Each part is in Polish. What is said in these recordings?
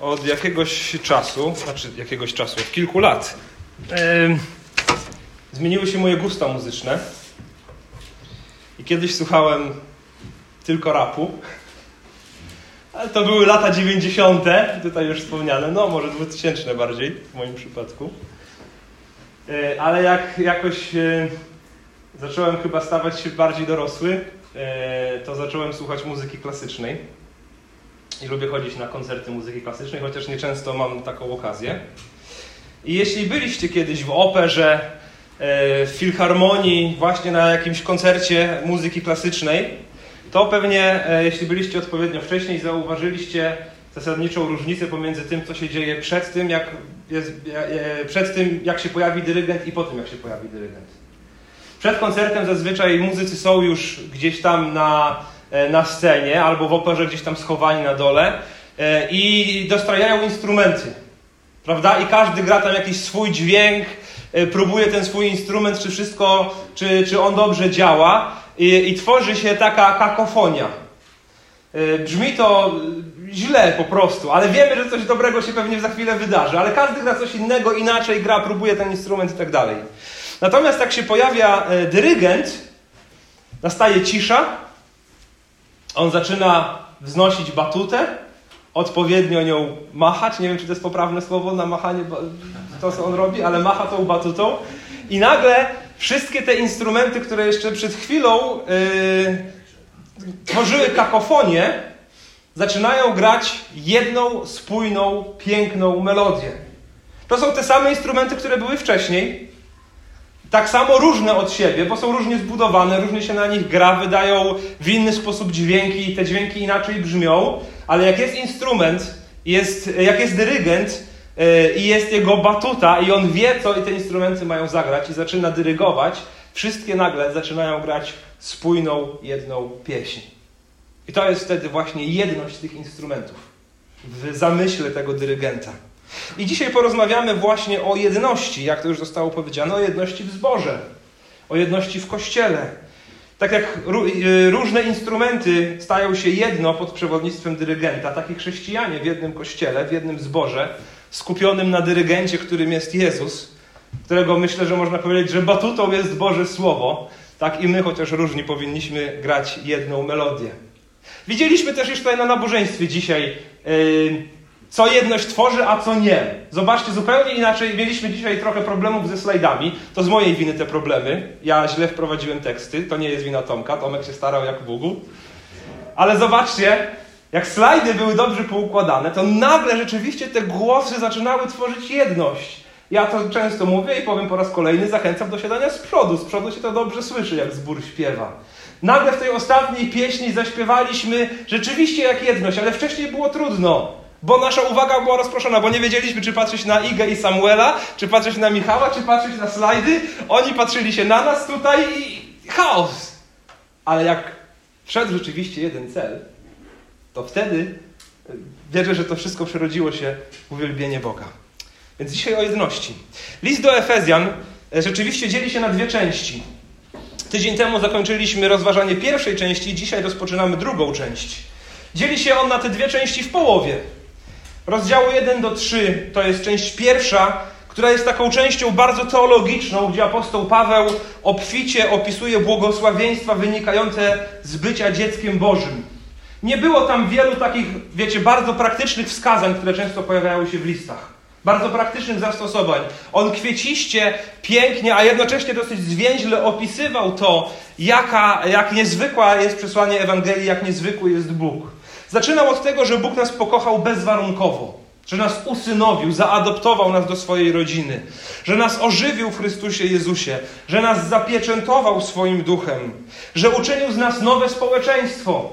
od jakiegoś czasu, znaczy jakiegoś czasu, od kilku lat, zmieniły się moje gusta muzyczne. I kiedyś słuchałem tylko rapu. Ale to były lata 90., tutaj już wspomniane, no może 2000 bardziej w moim przypadku. Yy, ale jak jakoś yy, zacząłem chyba stawać się bardziej dorosły, yy, to zacząłem słuchać muzyki klasycznej i lubię chodzić na koncerty muzyki klasycznej, chociaż nieczęsto mam taką okazję. I jeśli byliście kiedyś w operze, e, w filharmonii, właśnie na jakimś koncercie muzyki klasycznej, to pewnie, e, jeśli byliście odpowiednio wcześniej, zauważyliście zasadniczą różnicę pomiędzy tym, co się dzieje przed tym, jak, jest, e, przed tym, jak się pojawi dyrygent i po tym, jak się pojawi dyrygent. Przed koncertem zazwyczaj muzycy są już gdzieś tam na na scenie albo w operze gdzieś tam schowani na dole e, i dostrajają instrumenty. Prawda? I każdy gra tam jakiś swój dźwięk, e, próbuje ten swój instrument, czy wszystko, czy, czy on dobrze działa i, i tworzy się taka kakofonia. Brzmi to źle po prostu, ale wiemy, że coś dobrego się pewnie za chwilę wydarzy, ale każdy gra coś innego, inaczej gra, próbuje ten instrument i tak dalej. Natomiast jak się pojawia dyrygent, nastaje cisza, on zaczyna wznosić batutę, odpowiednio nią machać. Nie wiem, czy to jest poprawne słowo na machanie, to co on robi, ale macha tą batutą. I nagle wszystkie te instrumenty, które jeszcze przed chwilą yy, tworzyły kakofonię, zaczynają grać jedną spójną, piękną melodię. To są te same instrumenty, które były wcześniej, tak samo różne od siebie, bo są różnie zbudowane, różnie się na nich gra, wydają w inny sposób dźwięki i te dźwięki inaczej brzmią, ale jak jest instrument, jest, jak jest dyrygent yy, i jest jego batuta i on wie, co i te instrumenty mają zagrać i zaczyna dyrygować, wszystkie nagle zaczynają grać spójną, jedną pieśń. I to jest wtedy właśnie jedność tych instrumentów w zamyśle tego dyrygenta. I dzisiaj porozmawiamy właśnie o jedności, jak to już zostało powiedziane, o jedności w zborze, o jedności w kościele. Tak jak y, różne instrumenty stają się jedno pod przewodnictwem dyrygenta, tak i chrześcijanie w jednym kościele, w jednym zborze, skupionym na dyrygencie, którym jest Jezus, którego myślę, że można powiedzieć, że batutą jest Boże Słowo, tak i my, chociaż różni, powinniśmy grać jedną melodię. Widzieliśmy też już tutaj na nabożeństwie dzisiaj. Yy, co jedność tworzy, a co nie. Zobaczcie, zupełnie inaczej. Mieliśmy dzisiaj trochę problemów ze slajdami. To z mojej winy te problemy. Ja źle wprowadziłem teksty. To nie jest wina Tomka. Tomek się starał jak Bóg. Ale zobaczcie, jak slajdy były dobrze poukładane, to nagle rzeczywiście te głosy zaczynały tworzyć jedność. Ja to często mówię i powiem po raz kolejny, zachęcam do siadania z przodu. Z przodu się to dobrze słyszy, jak zbór śpiewa. Nagle w tej ostatniej pieśni zaśpiewaliśmy rzeczywiście jak jedność, ale wcześniej było trudno. Bo nasza uwaga była rozproszona, bo nie wiedzieliśmy, czy patrzeć na Igę i Samuela, czy patrzeć na Michała, czy patrzeć na slajdy. Oni patrzyli się na nas tutaj i chaos. Ale jak wszedł rzeczywiście jeden cel, to wtedy e, wierzę, że to wszystko przerodziło się w uwielbienie Boga. Więc dzisiaj o jedności. List do Efezjan e, rzeczywiście dzieli się na dwie części. Tydzień temu zakończyliśmy rozważanie pierwszej części, dzisiaj rozpoczynamy drugą część. Dzieli się on na te dwie części w połowie. Rozdziału 1 do 3 to jest część pierwsza, która jest taką częścią bardzo teologiczną, gdzie apostoł Paweł obficie opisuje błogosławieństwa wynikające z bycia dzieckiem Bożym. Nie było tam wielu takich, wiecie, bardzo praktycznych wskazań, które często pojawiają się w listach. Bardzo praktycznych zastosowań. On kwieciście, pięknie, a jednocześnie dosyć zwięźle opisywał to, jaka, jak niezwykła jest przesłanie Ewangelii, jak niezwykły jest Bóg. Zaczynał od tego, że Bóg nas pokochał bezwarunkowo, że nas usynowił, zaadoptował nas do swojej rodziny, że nas ożywił w Chrystusie Jezusie, że nas zapieczętował swoim duchem, że uczynił z nas nowe społeczeństwo.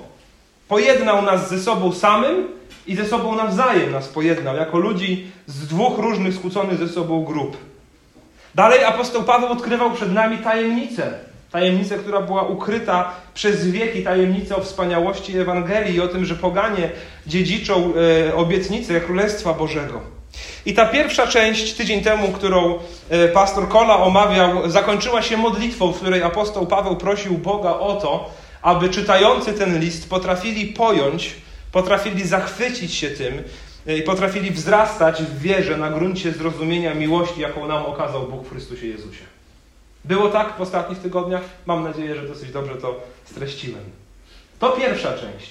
Pojednał nas ze sobą samym i ze sobą nawzajem nas pojednał, jako ludzi z dwóch różnych skłóconych ze sobą grup. Dalej apostoł Paweł odkrywał przed nami tajemnicę Tajemnicę, która była ukryta przez wieki, tajemnicę o wspaniałości Ewangelii i o tym, że poganie dziedziczą e, obietnicę Królestwa Bożego. I ta pierwsza część tydzień temu, którą e, pastor Kola omawiał, zakończyła się modlitwą, w której apostoł Paweł prosił Boga o to, aby czytający ten list potrafili pojąć, potrafili zachwycić się tym, i potrafili wzrastać w wierze na gruncie zrozumienia miłości, jaką nam okazał Bóg w Chrystusie Jezusie. Było tak w ostatnich tygodniach? Mam nadzieję, że dosyć dobrze to streściłem. To pierwsza część.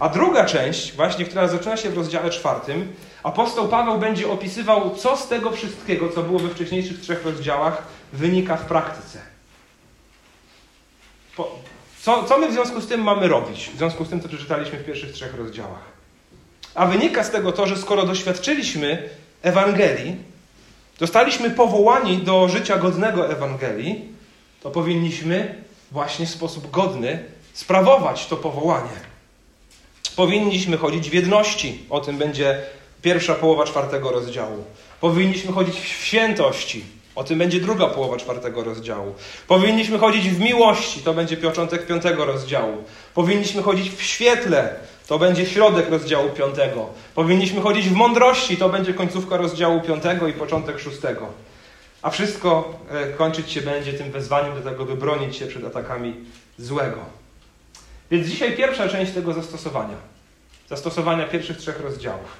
A druga część, właśnie, która zaczyna się w rozdziale czwartym, apostoł Paweł będzie opisywał, co z tego wszystkiego, co było we wcześniejszych trzech rozdziałach, wynika w praktyce. Co, co my w związku z tym mamy robić? W związku z tym, co przeczytaliśmy w pierwszych trzech rozdziałach. A wynika z tego to, że skoro doświadczyliśmy Ewangelii, zostaliśmy powołani do życia godnego Ewangelii, to powinniśmy właśnie w sposób godny sprawować to powołanie. Powinniśmy chodzić w jedności. O tym będzie pierwsza połowa czwartego rozdziału. Powinniśmy chodzić w świętości. O tym będzie druga połowa czwartego rozdziału. Powinniśmy chodzić w miłości. To będzie początek piątego rozdziału. Powinniśmy chodzić w świetle. To będzie środek rozdziału piątego. Powinniśmy chodzić w mądrości. To będzie końcówka rozdziału piątego i początek szóstego. A wszystko e, kończyć się będzie tym wezwaniem do tego, by bronić się przed atakami złego. Więc dzisiaj pierwsza część tego zastosowania. Zastosowania pierwszych trzech rozdziałów.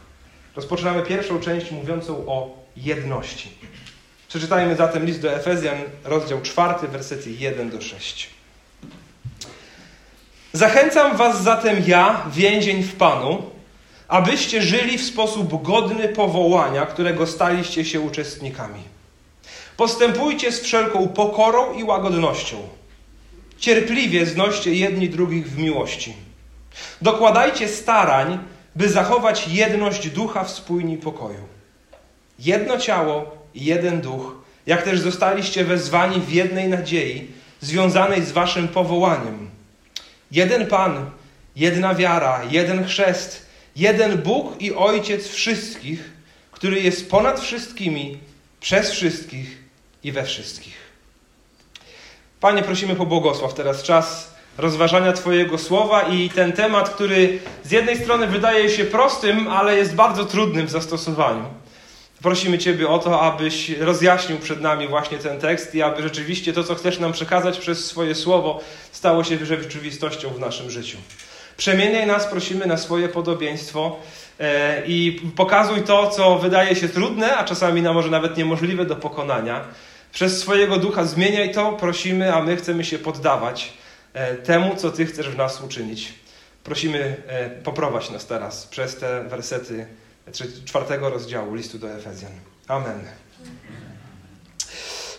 Rozpoczynamy pierwszą część mówiącą o jedności. Przeczytajmy zatem list do Efezjan, rozdział czwarty, wersety 1 do 6. Zachęcam was zatem ja, więzień w Panu, abyście żyli w sposób godny powołania, którego staliście się uczestnikami. Postępujcie z wszelką pokorą i łagodnością. Cierpliwie znoście jedni drugich w miłości. Dokładajcie starań, by zachować jedność ducha w spójni pokoju. Jedno ciało i jeden duch, jak też zostaliście wezwani w jednej nadziei, związanej z waszym powołaniem. Jeden Pan, jedna wiara, jeden chrzest, jeden Bóg i Ojciec wszystkich, który jest ponad wszystkimi, przez wszystkich i we wszystkich. Panie, prosimy po błogosław teraz czas rozważania Twojego słowa i ten temat, który z jednej strony wydaje się prostym, ale jest bardzo trudnym w zastosowaniu. Prosimy Ciebie o to, abyś rozjaśnił przed nami właśnie ten tekst i aby rzeczywiście to, co chcesz nam przekazać przez swoje słowo, stało się rzeczywistością w naszym życiu. Przemieniaj nas, prosimy, na swoje podobieństwo e, i pokazuj to, co wydaje się trudne, a czasami na może nawet niemożliwe do pokonania. Przez swojego ducha zmieniaj to, prosimy, a my chcemy się poddawać e, temu, co Ty chcesz w nas uczynić. Prosimy, e, poprowadź nas teraz przez te wersety czwartego rozdziału listu do Efezjan. Amen.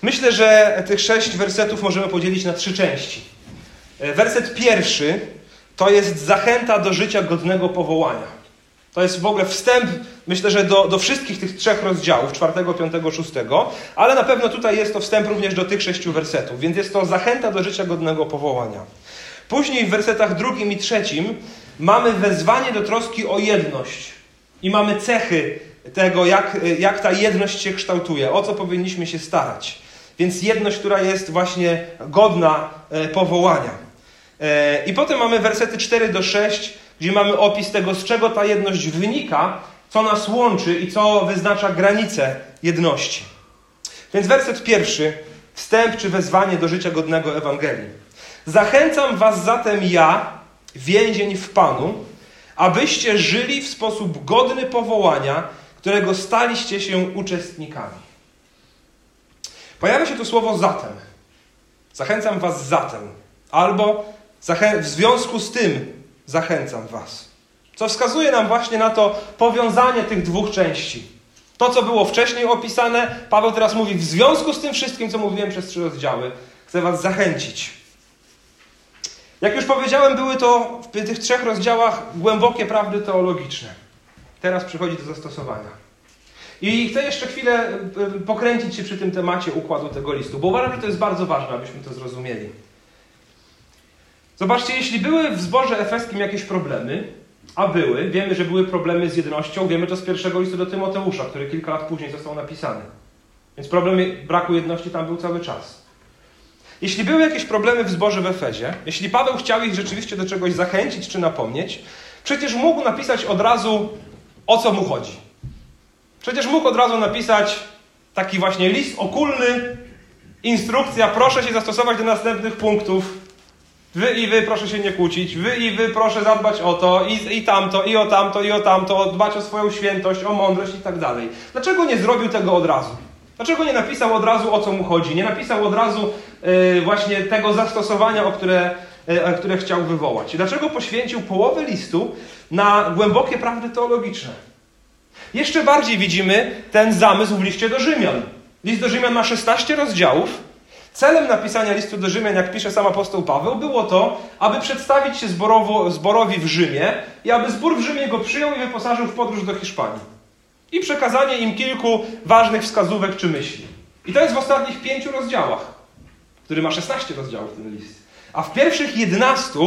Myślę, że tych sześć wersetów możemy podzielić na trzy części. E, werset pierwszy to jest zachęta do życia godnego powołania. To jest w ogóle wstęp, myślę, że do, do wszystkich tych trzech rozdziałów, czwartego, piątego, szóstego, ale na pewno tutaj jest to wstęp również do tych sześciu wersetów, więc jest to zachęta do życia godnego powołania. Później w wersetach drugim i trzecim mamy wezwanie do troski o jedność i mamy cechy tego, jak, jak ta jedność się kształtuje, o co powinniśmy się starać. Więc jedność, która jest właśnie godna e, powołania. E, I potem mamy wersety 4 do 6, gdzie mamy opis tego, z czego ta jedność wynika, co nas łączy i co wyznacza granice jedności. Więc werset pierwszy, wstęp czy wezwanie do życia godnego Ewangelii. Zachęcam was zatem ja, więzień w Panu, abyście żyli w sposób godny powołania, którego staliście się uczestnikami. Pojawia się tu słowo zatem. Zachęcam was zatem. Albo w związku z tym zachęcam was. Co wskazuje nam właśnie na to powiązanie tych dwóch części. To, co było wcześniej opisane, Paweł teraz mówi, w związku z tym wszystkim, co mówiłem przez trzy rozdziały, chcę was zachęcić. Jak już powiedziałem, były to w tych trzech rozdziałach głębokie prawdy teologiczne. Teraz przychodzi do zastosowania. I chcę jeszcze chwilę y, pokręcić się przy tym temacie układu tego listu, bo uważam, że to jest bardzo ważne, abyśmy to zrozumieli. Zobaczcie, jeśli były w zborze efeskim jakieś problemy, a były, wiemy, że były problemy z jednością, wiemy to z pierwszego listu do Tymoteusza, który kilka lat później został napisany. Więc problem braku jedności tam był cały czas. Jeśli były jakieś problemy w zborze w Efezie, jeśli Paweł chciał ich rzeczywiście do czegoś zachęcić czy napomnieć, przecież mógł napisać od razu, o co mu chodzi. Przecież mógł od razu napisać taki właśnie list okulny, instrukcja, proszę się zastosować do następnych punktów. Wy i wy proszę się nie kłócić, wy i wy proszę zadbać o to, i, i tamto, i o tamto, i o tamto, dbać o swoją świętość, o mądrość i tak dalej. Dlaczego nie zrobił tego od razu? Dlaczego nie napisał od razu o co mu chodzi? Nie napisał od razu właśnie tego zastosowania, o które, yy, które chciał wywołać? Dlaczego poświęcił połowę listu na głębokie prawdy teologiczne? Jeszcze bardziej widzimy ten zamysł w liście do Rzymian. List do Rzymian ma 16 rozdziałów. Celem napisania listu do Rzymian, jak pisze sam apostoł Paweł, było to, aby przedstawić się zborowo, zborowi w Rzymie i aby zbór w Rzymie go przyjął i wyposażył w podróż do Hiszpanii. I przekazanie im kilku ważnych wskazówek czy myśli. I to jest w ostatnich pięciu rozdziałach, który ma 16 rozdziałów ten list. A w pierwszych 11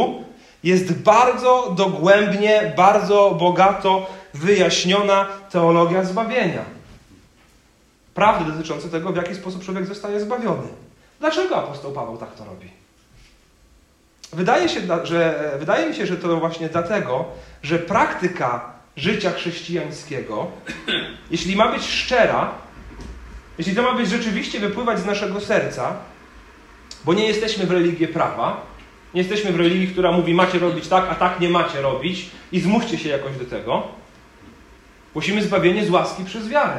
jest bardzo dogłębnie, bardzo bogato wyjaśniona teologia zbawienia. Prawdy dotyczące tego, w jaki sposób człowiek zostaje zbawiony. Dlaczego apostoł Paweł tak to robi? Wydaje, się, że, wydaje mi się, że to właśnie dlatego, że praktyka życia chrześcijańskiego, jeśli ma być szczera, jeśli to ma być rzeczywiście wypływać z naszego serca, bo nie jesteśmy w religii prawa, nie jesteśmy w religii, która mówi macie robić tak, a tak nie macie robić i zmuście się jakoś do tego. Musimy zbawienie z łaski przez wiarę.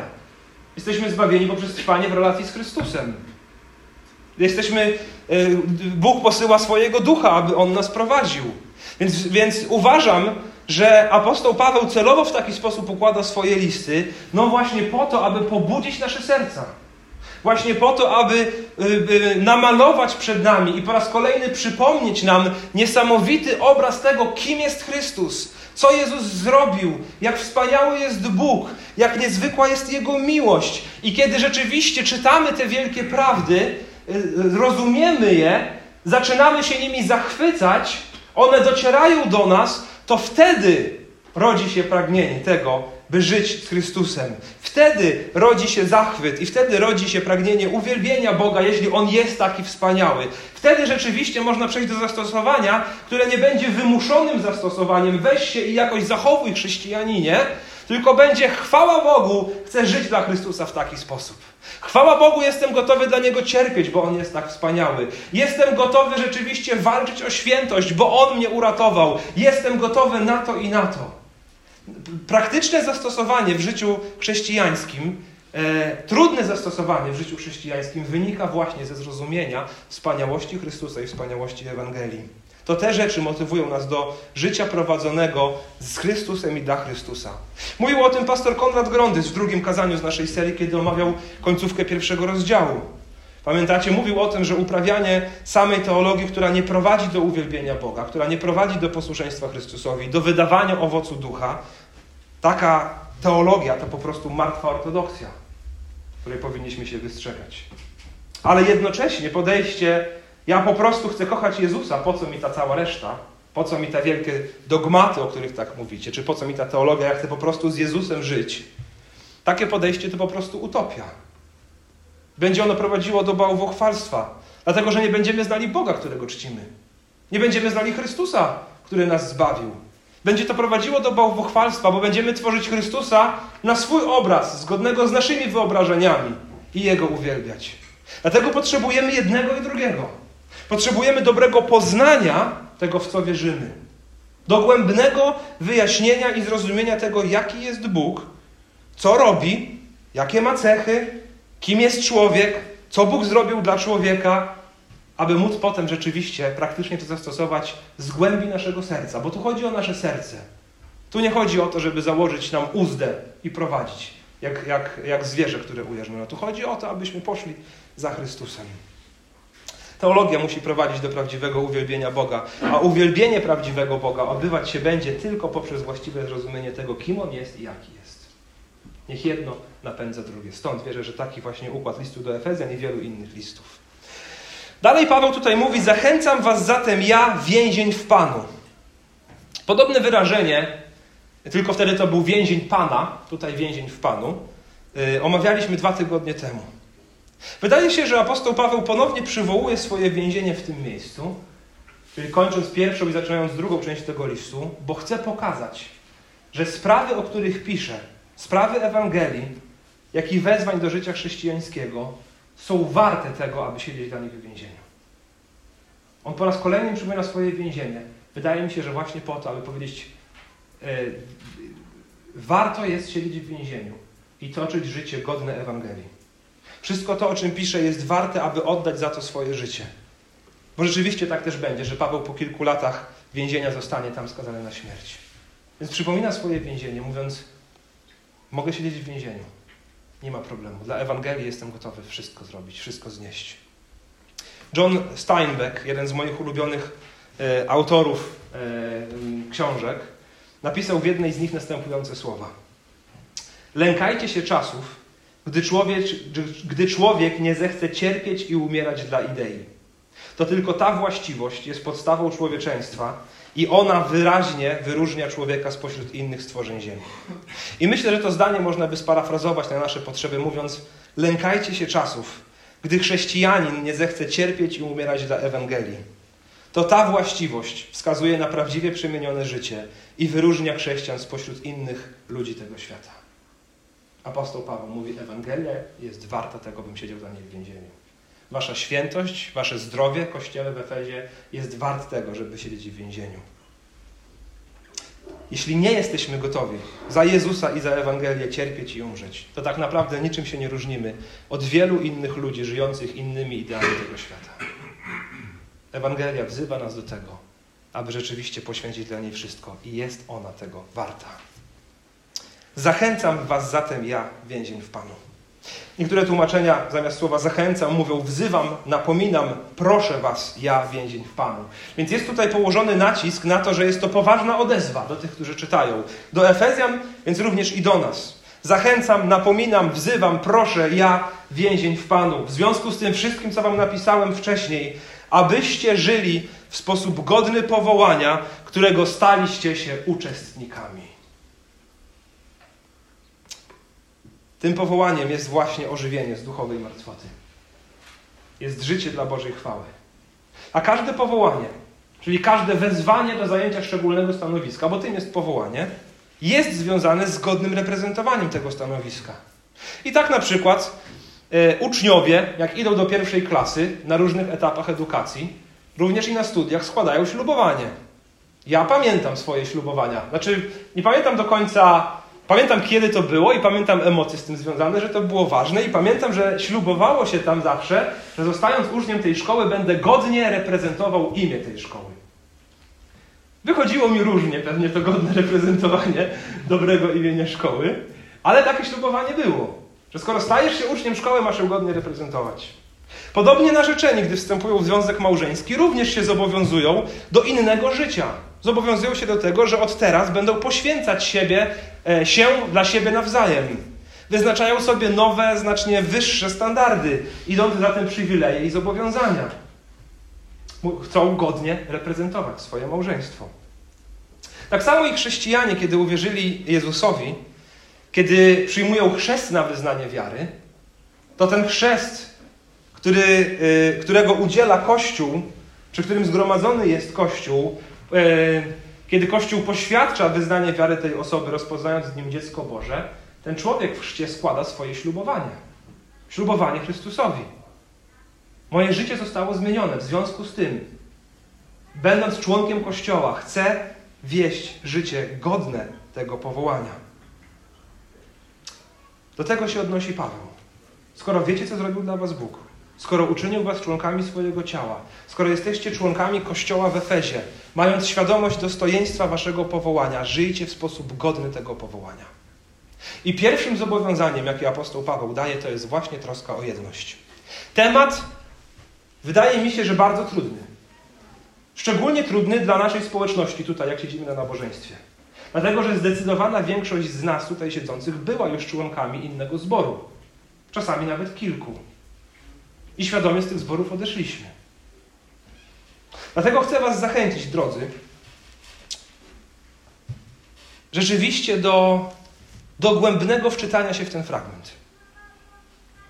Jesteśmy zbawieni poprzez trwanie w relacji z Chrystusem. Jesteśmy, e, Bóg posyła swojego ducha, aby on nas prowadził. Więc, więc uważam, że apostoł Paweł celowo w taki sposób układa swoje listy, no właśnie po to, aby pobudzić nasze serca. Właśnie po to, aby y, y, namalować przed nami i po raz kolejny przypomnieć nam niesamowity obraz tego, kim jest Chrystus, co Jezus zrobił, jak wspaniały jest Bóg, jak niezwykła jest Jego miłość. I kiedy rzeczywiście czytamy te wielkie prawdy, y, rozumiemy je, zaczynamy się nimi zachwycać, one docierają do nas, to wtedy rodzi się pragnienie tego, by żyć z Chrystusem. Wtedy rodzi się zachwyt i wtedy rodzi się pragnienie uwielbienia Boga, jeśli On jest taki wspaniały. Wtedy rzeczywiście można przejść do zastosowania, które nie będzie wymuszonym zastosowaniem. Weź się i jakoś zachowuj chrześcijaninie, tylko będzie chwała Bogu, chcę żyć dla Chrystusa w taki sposób. Chwała Bogu, jestem gotowy dla Niego cierpieć, bo On jest tak wspaniały. Jestem gotowy rzeczywiście walczyć o świętość, bo On mnie uratował. Jestem gotowy na to i na to. Praktyczne zastosowanie w życiu chrześcijańskim, e, trudne zastosowanie w życiu chrześcijańskim wynika właśnie ze zrozumienia wspaniałości Chrystusa i wspaniałości Ewangelii. To te rzeczy motywują nas do życia prowadzonego z Chrystusem i dla Chrystusa. Mówił o tym pastor Konrad Grondys w drugim kazaniu z naszej serii, kiedy omawiał końcówkę pierwszego rozdziału. Pamiętacie, mówił o tym, że uprawianie samej teologii, która nie prowadzi do uwielbienia Boga, która nie prowadzi do posłuszeństwa Chrystusowi, do wydawania owocu ducha, taka teologia to po prostu martwa ortodoksja, której powinniśmy się wystrzegać. Ale jednocześnie podejście, ja po prostu chcę kochać Jezusa, po co mi ta cała reszta, po co mi te wielkie dogmaty, o których tak mówicie, czy po co mi ta teologia, ja chcę po prostu z Jezusem żyć. Takie podejście to po prostu utopia. Będzie ono prowadziło do bałwochwalstwa, dlatego że nie będziemy znali Boga, którego czcimy. Nie będziemy znali Chrystusa, który nas zbawił. Będzie to prowadziło do bałwochwalstwa, bo będziemy tworzyć Chrystusa na swój obraz, zgodnego z naszymi wyobrażeniami i Jego uwielbiać. Dlatego potrzebujemy jednego i drugiego. Potrzebujemy dobrego poznania tego, w co wierzymy. Dogłębnego wyjaśnienia i zrozumienia tego, jaki jest Bóg, co robi, jakie ma cechy, kim jest człowiek, co Bóg zrobił dla człowieka, aby móc potem rzeczywiście praktycznie to zastosować z głębi naszego serca, bo tu chodzi o nasze serce. Tu nie chodzi o to, żeby założyć nam uzdę i prowadzić, jak, jak, jak zwierzę, które ujeżdżamy. No, tu chodzi o to, abyśmy poszli za Chrystusem. Teologia musi prowadzić do prawdziwego uwielbienia Boga, a uwielbienie prawdziwego Boga odbywać się będzie tylko poprzez właściwe zrozumienie tego, kim On jest i jaki jest. Niech jedno napędza drugie. Stąd wierzę, że taki właśnie układ listu do Efezjan i wielu innych listów. Dalej Paweł tutaj mówi: Zachęcam was zatem ja, więzień w Panu. Podobne wyrażenie, tylko wtedy to był więzień Pana, tutaj więzień w Panu, yy, omawialiśmy dwa tygodnie temu. Wydaje się, że apostoł Paweł ponownie przywołuje swoje więzienie w tym miejscu, czyli kończąc pierwszą i zaczynając drugą część tego listu, bo chce pokazać, że sprawy, o których pisze, sprawy Ewangelii, jak i wezwań do życia chrześcijańskiego, są warte tego, aby siedzieć dla nich w więzieniu. On po raz kolejny przypomina swoje więzienie. Wydaje mi się, że właśnie po to, aby powiedzieć, e, warto jest siedzieć w więzieniu i toczyć życie godne Ewangelii. Wszystko to, o czym pisze, jest warte, aby oddać za to swoje życie. Bo rzeczywiście tak też będzie, że Paweł po kilku latach więzienia zostanie tam skazany na śmierć. Więc przypomina swoje więzienie, mówiąc: Mogę siedzieć w więzieniu. Nie ma problemu. Dla Ewangelii jestem gotowy wszystko zrobić, wszystko znieść. John Steinbeck, jeden z moich ulubionych e, autorów e, książek, napisał w jednej z nich następujące słowa: Lękajcie się czasów, gdy człowiek, gdy człowiek nie zechce cierpieć i umierać dla idei. To tylko ta właściwość jest podstawą człowieczeństwa i ona wyraźnie wyróżnia człowieka spośród innych stworzeń ziemi. I myślę, że to zdanie można by sparafrazować na nasze potrzeby, mówiąc: lękajcie się czasów, gdy chrześcijanin nie zechce cierpieć i umierać dla Ewangelii. To ta właściwość wskazuje na prawdziwie przemienione życie i wyróżnia chrześcijan spośród innych ludzi tego świata. Apostoł Paweł mówi: Ewangelia jest warta tego, bym siedział za niej w więzieniu. Wasza świętość, wasze zdrowie, kościele w Efezie jest wart tego, żeby siedzieć w więzieniu. Jeśli nie jesteśmy gotowi za Jezusa i za Ewangelię cierpieć i umrzeć, to tak naprawdę niczym się nie różnimy od wielu innych ludzi żyjących innymi ideami tego świata. Ewangelia wzywa nas do tego, aby rzeczywiście poświęcić dla niej wszystko i jest ona tego warta. Zachęcam Was zatem ja, więzień w Panu. Niektóre tłumaczenia zamiast słowa zachęcam mówią wzywam, napominam, proszę Was, ja, więzień w Panu. Więc jest tutaj położony nacisk na to, że jest to poważna odezwa do tych, którzy czytają. Do Efezjan, więc również i do nas. Zachęcam, napominam, wzywam, proszę, ja, więzień w Panu. W związku z tym wszystkim, co Wam napisałem wcześniej, abyście żyli w sposób godny powołania, którego staliście się uczestnikami. Tym powołaniem jest właśnie ożywienie z duchowej martwoty. Jest życie dla Bożej chwały. A każde powołanie, czyli każde wezwanie do zajęcia szczególnego stanowiska, bo tym jest powołanie, jest związane z godnym reprezentowaniem tego stanowiska. I tak na przykład e, uczniowie, jak idą do pierwszej klasy na różnych etapach edukacji, również i na studiach składają ślubowanie. Ja pamiętam swoje ślubowania. Znaczy, nie pamiętam do końca Pamiętam, kiedy to było i pamiętam emocje z tym związane, że to było ważne i pamiętam, że ślubowało się tam zawsze, że zostając uczniem tej szkoły będę godnie reprezentował imię tej szkoły. Wychodziło mi różnie pewnie to godne reprezentowanie dobrego imienia szkoły, ale takie ślubowanie było, że skoro stajesz się uczniem szkoły, masz ją godnie reprezentować. Podobnie narzeczeni, gdy wstępują w związek małżeński, również się zobowiązują do innego życia. Zobowiązują się do tego, że od teraz będą poświęcać siebie, e, się dla siebie nawzajem. Wyznaczają sobie nowe, znacznie wyższe standardy, idąc za tym przywileje i zobowiązania. Chcą godnie reprezentować swoje małżeństwo. Tak samo i chrześcijanie, kiedy uwierzyli Jezusowi, kiedy przyjmują chrzest na wyznanie wiary, to ten chrzest, który, y, którego udziela Kościół, przy którym zgromadzony jest Kościół, kiedy Kościół poświadcza wyznanie wiary tej osoby, rozpoznając w nim dziecko Boże, ten człowiek w chrzcie składa swoje ślubowanie. Ślubowanie Chrystusowi. Moje życie zostało zmienione. W związku z tym, będąc członkiem Kościoła, chcę wieść życie godne tego powołania. Do tego się odnosi Paweł. Skoro wiecie, co zrobił dla Was Bóg, skoro uczynił was członkami swojego ciała, skoro jesteście członkami Kościoła w Efezie, mając świadomość dostojeństwa waszego powołania, żyjcie w sposób godny tego powołania. I pierwszym zobowiązaniem, jakie apostoł Paweł daje, to jest właśnie troska o jedność. Temat wydaje mi się, że bardzo trudny. Szczególnie trudny dla naszej społeczności tutaj, jak siedzimy na nabożeństwie. Dlatego, że zdecydowana większość z nas tutaj siedzących była już członkami innego zboru. Czasami nawet kilku i świadomie z tych zborów odeszliśmy. Dlatego chcę Was zachęcić, drodzy, rzeczywiście do dogłębnego wczytania się w ten fragment.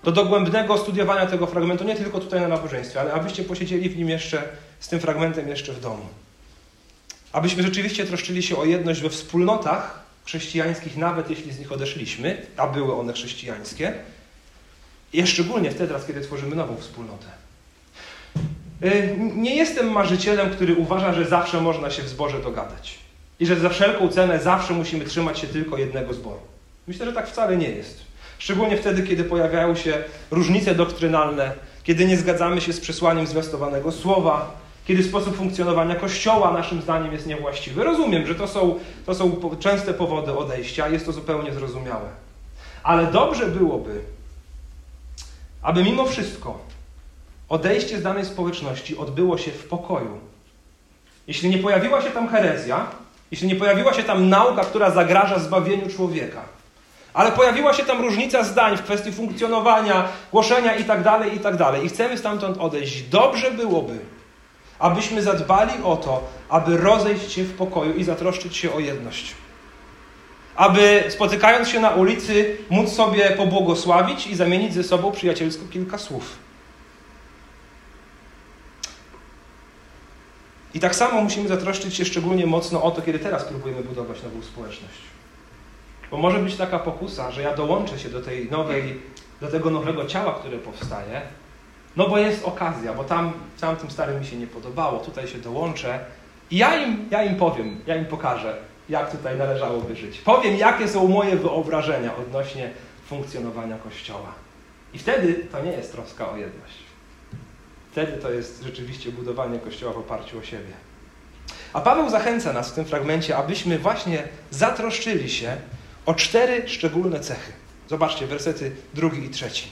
Do dogłębnego studiowania tego fragmentu, nie tylko tutaj na nabożeństwie, ale abyście posiedzieli w nim jeszcze, z tym fragmentem jeszcze w domu. Abyśmy rzeczywiście troszczyli się o jedność we wspólnotach chrześcijańskich, nawet jeśli z nich odeszliśmy, a były one chrześcijańskie, i szczególnie wtedy, teraz, kiedy tworzymy nową wspólnotę. Y, nie jestem marzycielem, który uważa, że zawsze można się w zborze dogadać. I że za wszelką cenę zawsze musimy trzymać się tylko jednego zboru. Myślę, że tak wcale nie jest. Szczególnie wtedy, kiedy pojawiają się różnice doktrynalne, kiedy nie zgadzamy się z przesłaniem zwiastowanego słowa, kiedy sposób funkcjonowania Kościoła naszym zdaniem jest niewłaściwy. Rozumiem, że to są, to są częste powody odejścia, jest to zupełnie zrozumiałe. Ale dobrze byłoby, aby mimo wszystko odejście z danej społeczności odbyło się w pokoju. Jeśli nie pojawiła się tam herezja, jeśli nie pojawiła się tam nauka, która zagraża zbawieniu człowieka, ale pojawiła się tam różnica zdań w kwestii funkcjonowania, głoszenia itd., tak itd. Tak i chcemy stamtąd odejść, dobrze byłoby, abyśmy zadbali o to, aby rozejść się w pokoju i zatroszczyć się o jedność. Aby spotykając się na ulicy, móc sobie pobłogosławić i zamienić ze sobą przyjacielsko kilka słów. I tak samo musimy zatroszczyć się szczególnie mocno o to, kiedy teraz próbujemy budować nową społeczność. Bo może być taka pokusa, że ja dołączę się do tej nowej, do tego nowego ciała, które powstaje, no bo jest okazja, bo tam całym tym starym mi się nie podobało, tutaj się dołączę i ja im, ja im powiem, ja im pokażę, jak tutaj należałoby żyć. Powiem, jakie są moje wyobrażenia odnośnie funkcjonowania Kościoła. I wtedy to nie jest troska o jedność. Wtedy to jest rzeczywiście budowanie Kościoła w oparciu o siebie. A Paweł zachęca nas w tym fragmencie, abyśmy właśnie zatroszczyli się o cztery szczególne cechy. Zobaczcie, wersety drugi i trzeci.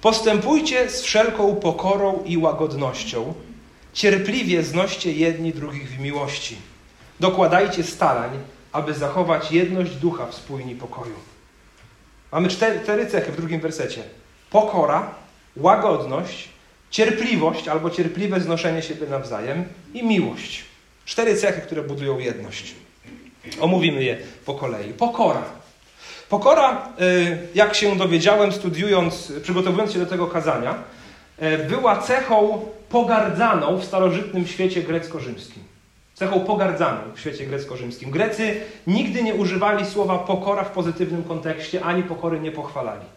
Postępujcie z wszelką pokorą i łagodnością, cierpliwie znoście jedni drugich w miłości. Dokładajcie starań, aby zachować jedność ducha w spójni pokoju. Mamy cztery, cztery cechy w drugim wersecie. Pokora, łagodność, cierpliwość albo cierpliwe znoszenie siebie nawzajem i miłość. Cztery cechy, które budują jedność. Omówimy je po kolei. Pokora. Pokora, y, jak się dowiedziałem, studiując, przygotowując się do tego kazania, y, była cechą pogardzaną w starożytnym świecie grecko-rzymskim. Cechą pogardzaną w świecie grecko-rzymskim. Grecy nigdy nie używali słowa pokora w pozytywnym kontekście, ani pokory nie pochwalali.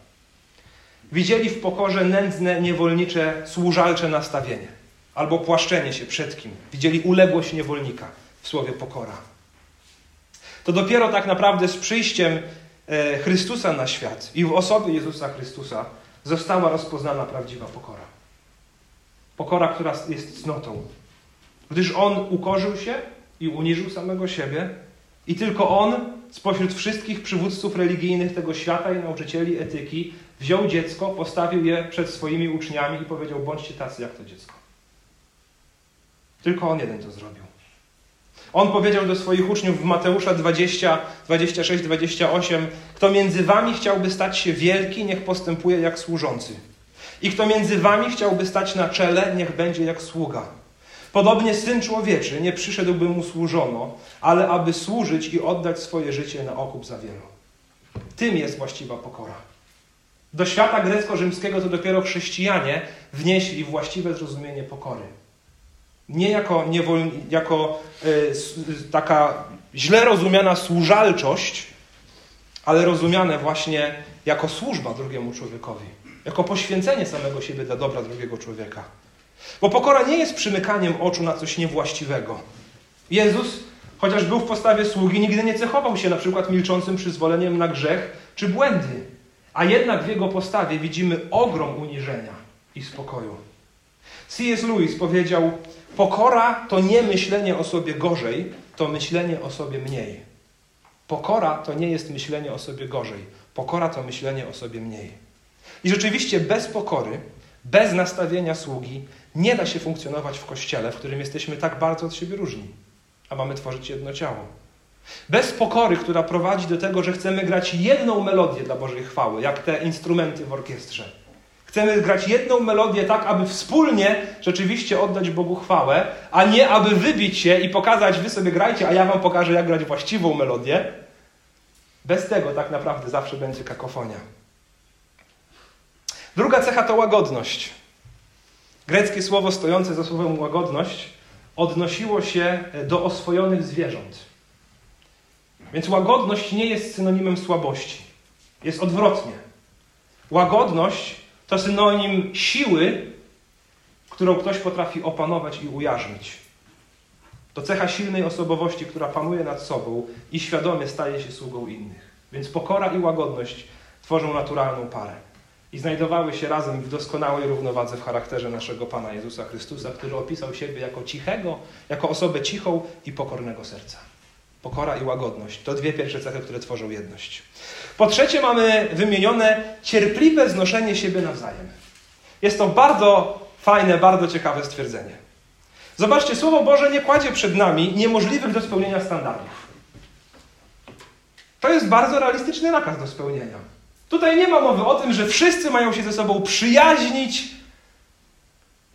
Widzieli w pokorze nędzne, niewolnicze, służalcze nastawienie albo płaszczenie się przed kim. Widzieli uległość niewolnika w słowie pokora. To dopiero tak naprawdę z przyjściem e, Chrystusa na świat i w osobie Jezusa Chrystusa została rozpoznana prawdziwa pokora. Pokora, która jest cnotą. Gdyż On ukorzył się i uniżył samego siebie i tylko On spośród wszystkich przywódców religijnych tego świata i nauczycieli etyki wziął dziecko, postawił je przed swoimi uczniami i powiedział: bądźcie tacy jak to dziecko. Tylko On jeden to zrobił. On powiedział do swoich uczniów w Mateusza 20, 26, 28: Kto między wami chciałby stać się wielki, niech postępuje jak służący. I kto między wami chciałby stać na czele, niech będzie jak sługa. Podobnie syn człowieczy nie przyszedł, by mu służono, ale aby służyć i oddać swoje życie na okup za wielu. Tym jest właściwa pokora. Do świata grecko-rzymskiego to dopiero chrześcijanie wnieśli właściwe zrozumienie pokory. Nie jako, niewol, jako y, taka źle rozumiana służalczość, ale rozumiane właśnie jako służba drugiemu człowiekowi, jako poświęcenie samego siebie dla dobra drugiego człowieka. Bo pokora nie jest przymykaniem oczu na coś niewłaściwego. Jezus, chociaż był w postawie sługi, nigdy nie cechował się na przykład milczącym przyzwoleniem na grzech czy błędy. A jednak w jego postawie widzimy ogrom uniżenia i spokoju. C.S. Lewis powiedział: Pokora to nie myślenie o sobie gorzej, to myślenie o sobie mniej. Pokora to nie jest myślenie o sobie gorzej, pokora to myślenie o sobie mniej. I rzeczywiście bez pokory, bez nastawienia sługi, nie da się funkcjonować w kościele, w którym jesteśmy tak bardzo od siebie różni, a mamy tworzyć jedno ciało. Bez pokory, która prowadzi do tego, że chcemy grać jedną melodię dla Bożej chwały, jak te instrumenty w orkiestrze. Chcemy grać jedną melodię tak, aby wspólnie rzeczywiście oddać Bogu chwałę, a nie aby wybić się i pokazać, wy sobie grajcie, a ja wam pokażę, jak grać właściwą melodię. Bez tego tak naprawdę zawsze będzie kakofonia. Druga cecha to łagodność. Greckie słowo stojące za słowem łagodność odnosiło się do oswojonych zwierząt. Więc łagodność nie jest synonimem słabości. Jest odwrotnie. Łagodność to synonim siły, którą ktoś potrafi opanować i ujarzmić. To cecha silnej osobowości, która panuje nad sobą i świadomie staje się sługą innych. Więc pokora i łagodność tworzą naturalną parę. I znajdowały się razem w doskonałej równowadze w charakterze naszego Pana Jezusa Chrystusa, który opisał siebie jako cichego, jako osobę cichą i pokornego serca. Pokora i łagodność to dwie pierwsze cechy, które tworzą jedność. Po trzecie, mamy wymienione cierpliwe znoszenie siebie nawzajem. Jest to bardzo fajne, bardzo ciekawe stwierdzenie. Zobaczcie, Słowo Boże nie kładzie przed nami niemożliwych do spełnienia standardów. To jest bardzo realistyczny nakaz do spełnienia. Tutaj nie ma mowy o tym, że wszyscy mają się ze sobą przyjaźnić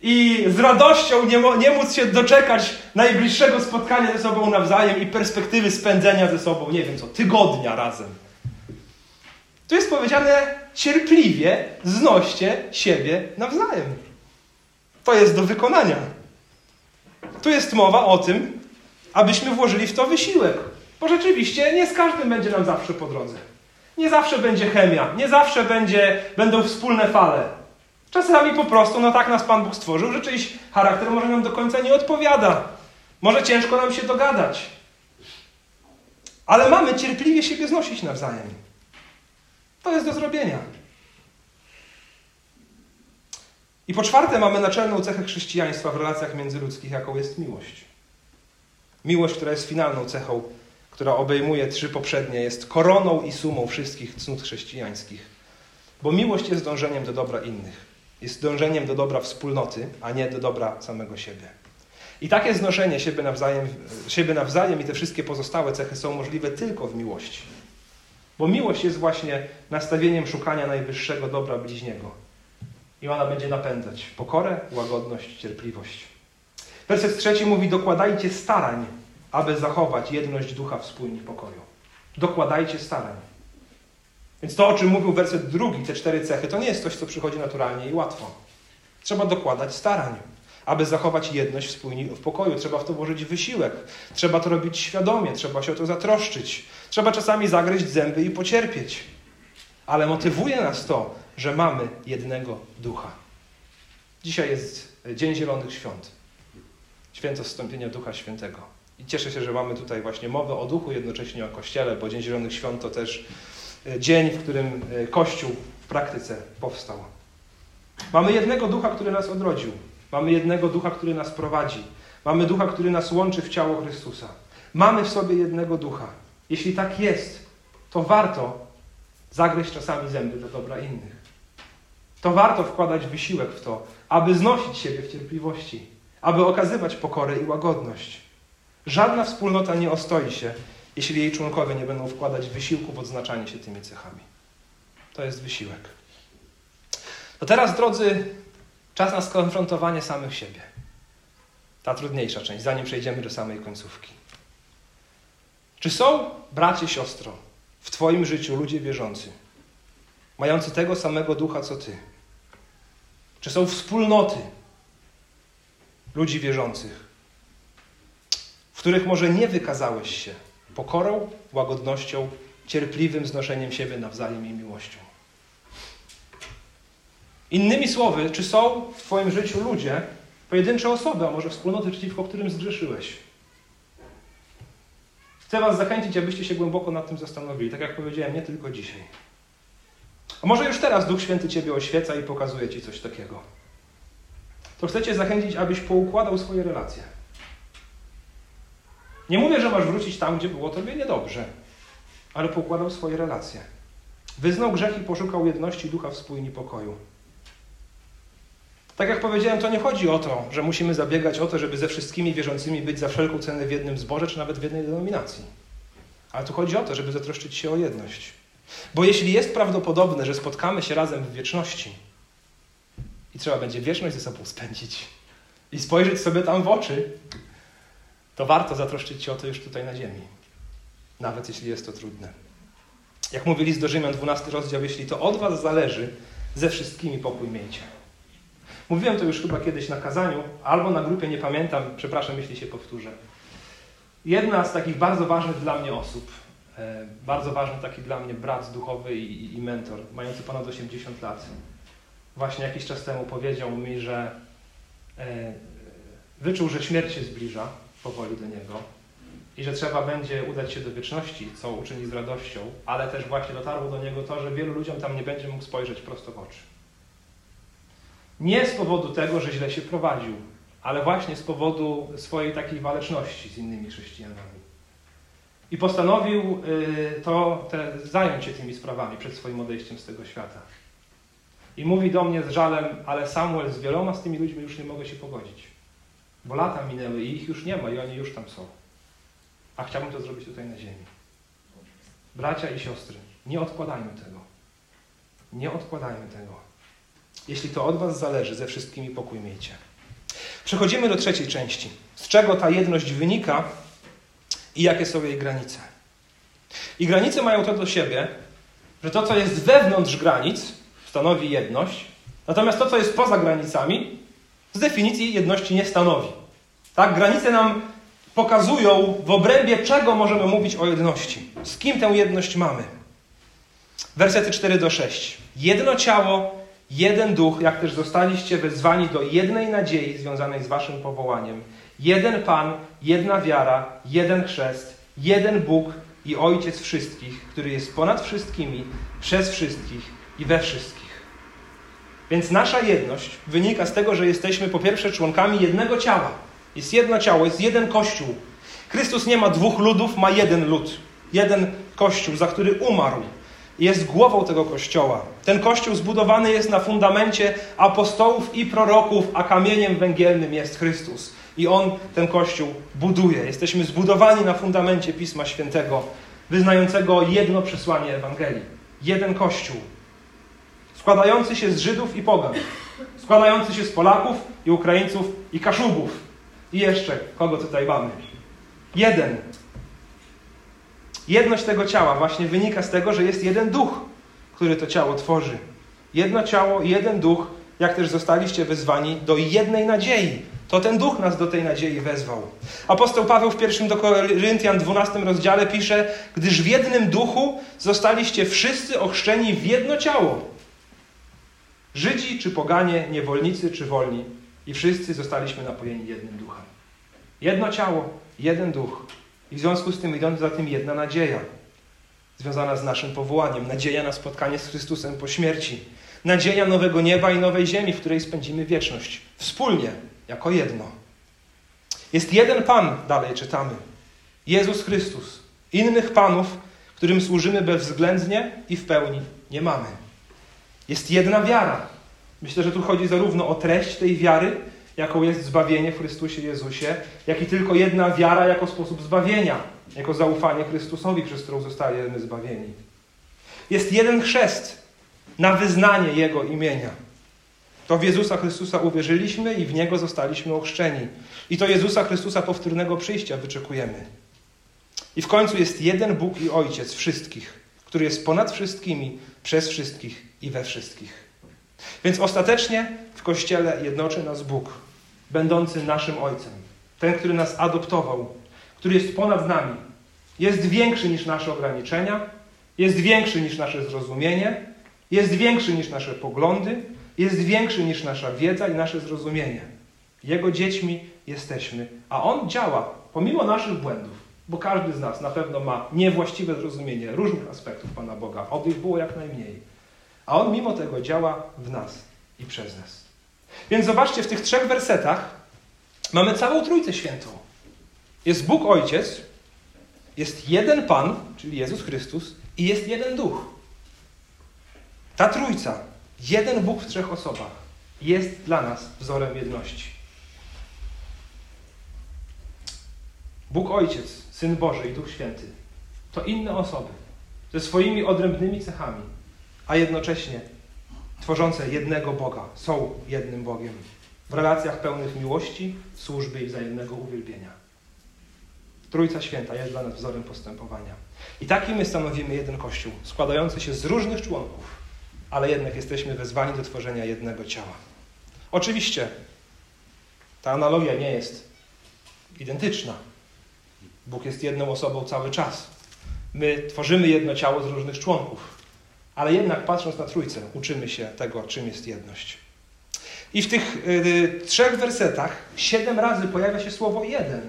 i z radością nie, nie móc się doczekać najbliższego spotkania ze sobą nawzajem i perspektywy spędzenia ze sobą, nie wiem co, tygodnia razem. Tu jest powiedziane cierpliwie znoście siebie nawzajem. To jest do wykonania. Tu jest mowa o tym, abyśmy włożyli w to wysiłek. Bo rzeczywiście nie z każdym będzie nam zawsze po drodze. Nie zawsze będzie chemia, nie zawsze będzie, będą wspólne fale. Czasami po prostu, no tak nas Pan Bóg stworzył, że czyjś charakter może nam do końca nie odpowiada. Może ciężko nam się dogadać. Ale mamy cierpliwie siebie znosić nawzajem. To jest do zrobienia. I po czwarte mamy naczelną cechę chrześcijaństwa w relacjach międzyludzkich, jaką jest miłość. Miłość, która jest finalną cechą, która obejmuje trzy poprzednie, jest koroną i sumą wszystkich cnót chrześcijańskich. Bo miłość jest dążeniem do dobra innych. Jest dążeniem do dobra wspólnoty, a nie do dobra samego siebie. I takie znoszenie siebie nawzajem, siebie nawzajem i te wszystkie pozostałe cechy są możliwe tylko w miłości. Bo miłość jest właśnie nastawieniem szukania najwyższego dobra bliźniego. I ona będzie napędzać pokorę, łagodność, cierpliwość. Werset trzeci mówi: Dokładajcie starań, aby zachować jedność ducha w spójni pokoju. Dokładajcie starań. Więc to, o czym mówił werset drugi, te cztery cechy, to nie jest coś, co przychodzi naturalnie i łatwo. Trzeba dokładać starań, aby zachować jedność w, pokoju. Trzeba w to włożyć wysiłek. Trzeba to robić świadomie, trzeba się o to zatroszczyć. Trzeba czasami zagryźć zęby i pocierpieć. Ale motywuje nas to, że mamy jednego ducha. Dzisiaj jest Dzień Zielonych Świąt. Święto wstąpienia Ducha Świętego. I cieszę się, że mamy tutaj właśnie mowę o duchu, jednocześnie o Kościele, bo Dzień Zielonych Świąt to też dzień, w którym e, Kościół w praktyce powstał. Mamy jednego ducha, który nas odrodził. Mamy jednego ducha, który nas prowadzi. Mamy ducha, który nas łączy w ciało Chrystusa. Mamy w sobie jednego ducha. Jeśli tak jest, to warto zagryźć czasami zęby do dobra innych. To warto wkładać wysiłek w to, aby znosić siebie w cierpliwości, aby okazywać pokorę i łagodność. Żadna wspólnota nie ostoi się, jeśli jej członkowie nie będą wkładać wysiłku w odznaczanie się tymi cechami. To jest wysiłek. To teraz, drodzy, czas na skonfrontowanie samych siebie. Ta trudniejsza część, zanim przejdziemy do samej końcówki. Czy są, bracie, siostro, w Twoim życiu ludzie wierzący, mający tego samego ducha co Ty? Czy są wspólnoty ludzi wierzących, w których może nie wykazałeś się pokorą, łagodnością, cierpliwym znoszeniem siebie nawzajem i miłością? Innymi słowy, czy są w Twoim życiu ludzie, pojedyncze osoby, a może wspólnoty, przeciwko którym zgrzeszyłeś? Chcę Was zachęcić, abyście się głęboko nad tym zastanowili. Tak jak powiedziałem, nie tylko dzisiaj. A może już teraz Duch Święty Ciebie oświeca i pokazuje Ci coś takiego. To chcę Cię zachęcić, abyś poukładał swoje relacje. Nie mówię, że masz wrócić tam, gdzie było Tobie niedobrze, ale poukładał swoje relacje. Wyznał grzech i poszukał jedności ducha w spójni pokoju. Tak jak powiedziałem, to nie chodzi o to, że musimy zabiegać o to, żeby ze wszystkimi wierzącymi być za wszelką cenę w jednym zborze, czy nawet w jednej denominacji. Ale tu chodzi o to, żeby zatroszczyć się o jedność. Bo jeśli jest prawdopodobne, że spotkamy się razem w wieczności i trzeba będzie wieczność ze sobą spędzić i spojrzeć sobie tam w oczy, to warto zatroszczyć się o to już tutaj na ziemi. Nawet jeśli jest to trudne. Jak mówi list do Rzymian, 12 rozdział, jeśli to od was zależy, ze wszystkimi pokój miejcie. Mówiłem to już chyba kiedyś na kazaniu, albo na grupie, nie pamiętam, przepraszam, jeśli się powtórzę. Jedna z takich bardzo ważnych dla mnie osób, e, bardzo ważny taki dla mnie brat duchowy i, i mentor, mający ponad 80 lat, właśnie jakiś czas temu powiedział mi, że e, wyczuł, że śmierć się zbliża powoli do niego i że trzeba będzie udać się do wieczności, co uczyni z radością, ale też właśnie dotarło do niego to, że wielu ludziom tam nie będzie mógł spojrzeć prosto w oczy. Nie z powodu tego, że źle się prowadził, ale właśnie z powodu swojej takiej waleczności z innymi chrześcijanami. I postanowił y, to, te, zająć się tymi sprawami przed swoim odejściem z tego świata. I mówi do mnie z żalem, ale Samuel, z wieloma z tymi ludźmi już nie mogę się pogodzić. Bo lata minęły i ich już nie ma i oni już tam są. A chciałbym to zrobić tutaj na ziemi. Bracia i siostry, nie odkładajmy tego. Nie odkładajmy tego. Jeśli to od Was zależy, ze wszystkimi pokój miejcie. Przechodzimy do trzeciej części. Z czego ta jedność wynika i jakie są jej granice. I granice mają to do siebie, że to, co jest wewnątrz granic, stanowi jedność, natomiast to, co jest poza granicami, z definicji jedności nie stanowi. Tak, granice nam pokazują, w obrębie czego możemy mówić o jedności. Z kim tę jedność mamy? Wersety 4 do 6. Jedno ciało, jeden duch, jak też zostaliście wezwani do jednej nadziei związanej z waszym powołaniem. Jeden Pan, jedna wiara, jeden chrzest, jeden Bóg i Ojciec wszystkich, który jest ponad wszystkimi, przez wszystkich i we wszystkich. Więc nasza jedność wynika z tego, że jesteśmy po pierwsze członkami jednego ciała. Jest jedno ciało, jest jeden kościół. Chrystus nie ma dwóch ludów, ma jeden lud. Jeden kościół, za który umarł. Jest głową tego kościoła. Ten kościół zbudowany jest na fundamencie apostołów i proroków, a kamieniem węgielnym jest Chrystus. I on ten kościół buduje. Jesteśmy zbudowani na fundamencie Pisma Świętego, wyznającego jedno przesłanie Ewangelii. Jeden kościół. Składający się z Żydów i Pogan. Składający się z Polaków i Ukraińców i Kaszubów. I jeszcze, kogo tutaj mamy? Jeden. Jedność tego ciała właśnie wynika z tego, że jest jeden duch, który to ciało tworzy. Jedno ciało, jeden duch, jak też zostaliście wezwani do jednej nadziei. To ten duch nas do tej nadziei wezwał. Apostoł Paweł w pierwszym do Koryntian 12 rozdziale pisze, gdyż w jednym duchu zostaliście wszyscy ochrzczeni w jedno ciało. Żydzi czy poganie, niewolnicy czy wolni. I wszyscy zostaliśmy napojeni jednym duchem. Jedno ciało, jeden duch. I w związku z tym idąc za tym jedna nadzieja, związana z naszym powołaniem. Nadzieja na spotkanie z Chrystusem po śmierci. Nadzieja nowego nieba i nowej ziemi, w której spędzimy wieczność. Wspólnie, jako jedno. Jest jeden Pan, dalej czytamy. Jezus Chrystus. Innych Panów, którym służymy bezwzględnie i w pełni nie mamy. Jest jedna wiara. Myślę, że tu chodzi zarówno o treść tej wiary, jaką jest zbawienie w Chrystusie Jezusie, jak i tylko jedna wiara jako sposób zbawienia, jako zaufanie Chrystusowi, przez którą zostajemy zbawieni. Jest jeden chrzest na wyznanie Jego imienia. To w Jezusa Chrystusa uwierzyliśmy i w Niego zostaliśmy ochrzczeni. I to Jezusa Chrystusa powtórnego przyjścia wyczekujemy. I w końcu jest jeden Bóg i Ojciec wszystkich, który jest ponad wszystkimi, przez wszystkich i we wszystkich. Więc ostatecznie w Kościele jednoczy nas Bóg, będący naszym Ojcem. Ten, który nas adoptował, który jest ponad nami. Jest większy niż nasze ograniczenia, jest większy niż nasze zrozumienie, jest większy niż nasze poglądy, jest większy niż nasza wiedza i nasze zrozumienie. Jego dziećmi jesteśmy, a On działa pomimo naszych błędów, bo każdy z nas na pewno ma niewłaściwe zrozumienie różnych aspektów Pana Boga, oby ich było jak najmniej. A On mimo tego działa w nas i przez nas. Więc zobaczcie, w tych trzech wersetach mamy całą Trójcę Świętą. Jest Bóg Ojciec, jest jeden Pan, czyli Jezus Chrystus, i jest jeden Duch. Ta Trójca, jeden Bóg w trzech osobach, jest dla nas wzorem jedności. Bóg Ojciec, Syn Boży i Duch Święty to inne osoby ze swoimi odrębnymi cechami, a jednocześnie tworzące jednego Boga, są jednym Bogiem w relacjach pełnych miłości, służby i wzajemnego uwielbienia. Trójca Święta jest dla nas wzorem postępowania. I taki my stanowimy jeden Kościół, składający się z różnych członków, ale jednak jesteśmy wezwani do tworzenia jednego ciała. Oczywiście ta analogia nie jest identyczna. Bóg jest jedną osobą cały czas. My tworzymy jedno ciało z różnych członków, ale jednak patrząc na Trójcę, uczymy się tego, czym jest jedność. I w tych y, trzech wersetach siedem razy pojawia się słowo jeden.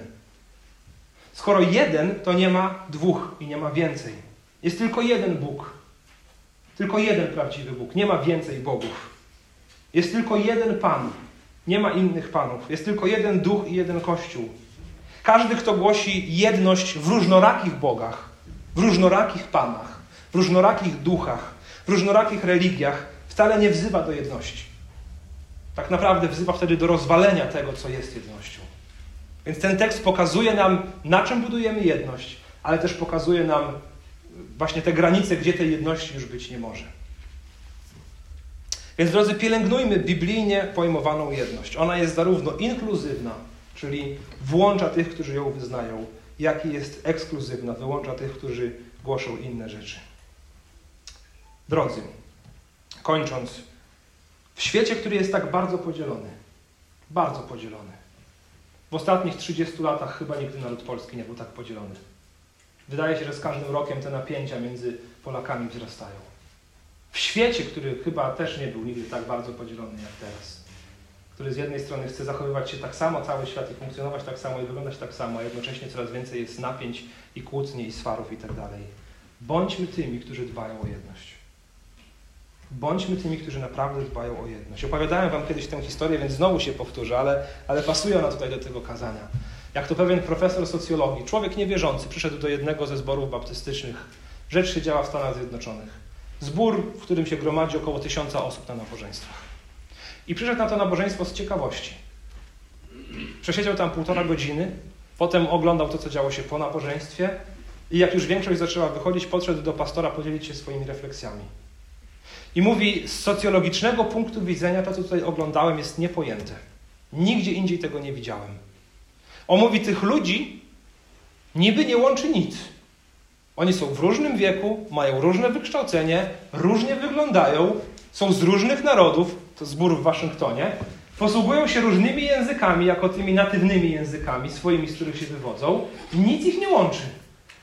Skoro jeden, to nie ma dwóch i nie ma więcej. Jest tylko jeden Bóg. Tylko jeden prawdziwy Bóg. Nie ma więcej bogów. Jest tylko jeden Pan. Nie ma innych panów. Jest tylko jeden duch i jeden kościół. Każdy, kto głosi jedność w różnorakich bogach, w różnorakich panach, w różnorakich duchach, w różnorakich religiach, wcale nie wzywa do jedności. Tak naprawdę wzywa wtedy do rozwalenia tego, co jest jednością. Więc ten tekst pokazuje nam, na czym budujemy jedność, ale też pokazuje nam właśnie te granice, gdzie tej jedności już być nie może. Więc drodzy, pielęgnujmy biblijnie pojmowaną jedność. Ona jest zarówno inkluzywna, czyli włącza tych, którzy ją wyznają, jak i jest ekskluzywna, wyłącza tych, którzy głoszą inne rzeczy. Drodzy, kończąc, w świecie, który jest tak bardzo podzielony, bardzo podzielony, w ostatnich 30 latach chyba nigdy naród polski nie był tak podzielony. Wydaje się, że z każdym rokiem te napięcia między Polakami wzrastają. W świecie, który chyba też nie był nigdy tak bardzo podzielony jak teraz, który z jednej strony chce zachowywać się tak samo cały świat i funkcjonować tak samo i wyglądać tak samo, a jednocześnie coraz więcej jest napięć i kłótni i swarów i tak dalej. Bądźmy tymi, którzy dbają o jedność. Bądźmy tymi, którzy naprawdę dbają o jedność. Opowiadałem Wam kiedyś tę historię, więc znowu się powtórzę, ale, ale pasuje ona tutaj do tego kazania. Jak to pewien profesor socjologii, człowiek niewierzący, przyszedł do jednego ze zborów baptystycznych. Rzecz się działa w Stanach Zjednoczonych. Zbór, w którym się gromadzi około tysiąca osób na nabożeństwach. I przyszedł na to nabożeństwo z ciekawości. Przesiedział tam półtora godziny, potem oglądał to, co działo się po nabożeństwie i jak już większość zaczęła wychodzić, podszedł do pastora podzielić się swoimi refleksjami. I mówi, z socjologicznego punktu widzenia to, co tutaj oglądałem, jest niepojęte. Nigdzie indziej tego nie widziałem. On mówi, tych ludzi niby nie łączy nic. Oni są w różnym wieku, mają różne wykształcenie, różnie wyglądają, są z różnych narodów, to zbór w Waszyngtonie, posługują się różnymi językami, jako tymi natywnymi językami, swoimi, z których się wywodzą, nic ich nie łączy.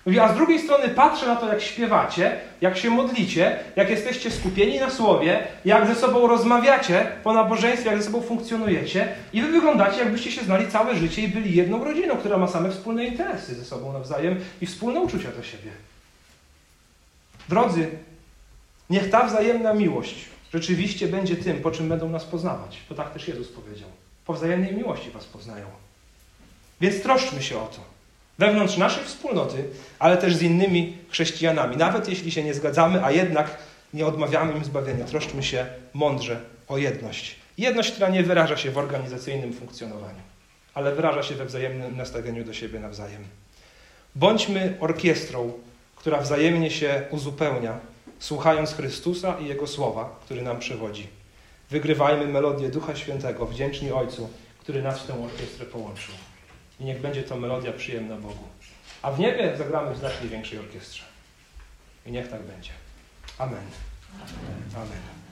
Mówi, a z drugiej strony patrzę na to, jak śpiewacie, jak się modlicie, jak jesteście skupieni na słowie, jak ze sobą rozmawiacie po nabożeństwie, jak ze sobą funkcjonujecie i wy wyglądacie, jakbyście się znali całe życie i byli jedną rodziną, która ma same wspólne interesy ze sobą nawzajem i wspólne uczucia do siebie. Drodzy, niech ta wzajemna miłość rzeczywiście będzie tym, po czym będą nas poznawać. To tak też Jezus powiedział. Po wzajemnej miłości was poznają. Więc troszczmy się o to wewnątrz naszej wspólnoty, ale też z innymi chrześcijanami. Nawet jeśli się nie zgadzamy, a jednak nie odmawiamy im zbawienia, troszczmy się mądrze o jedność. Jedność, która nie wyraża się w organizacyjnym funkcjonowaniu, ale wyraża się we wzajemnym nastawieniu do siebie nawzajem. Bądźmy orkiestrą, która wzajemnie się uzupełnia, słuchając Chrystusa i Jego słowa, który nam przewodzi. Wygrywajmy melodię Ducha Świętego, wdzięczni Ojcu, który nas w tę orkiestrę połączył. I niech będzie to melodia przyjemna Bogu. A w niebie zagramy w znacznie większej orkiestrze. I niech tak będzie. Amen. Amen. Amen.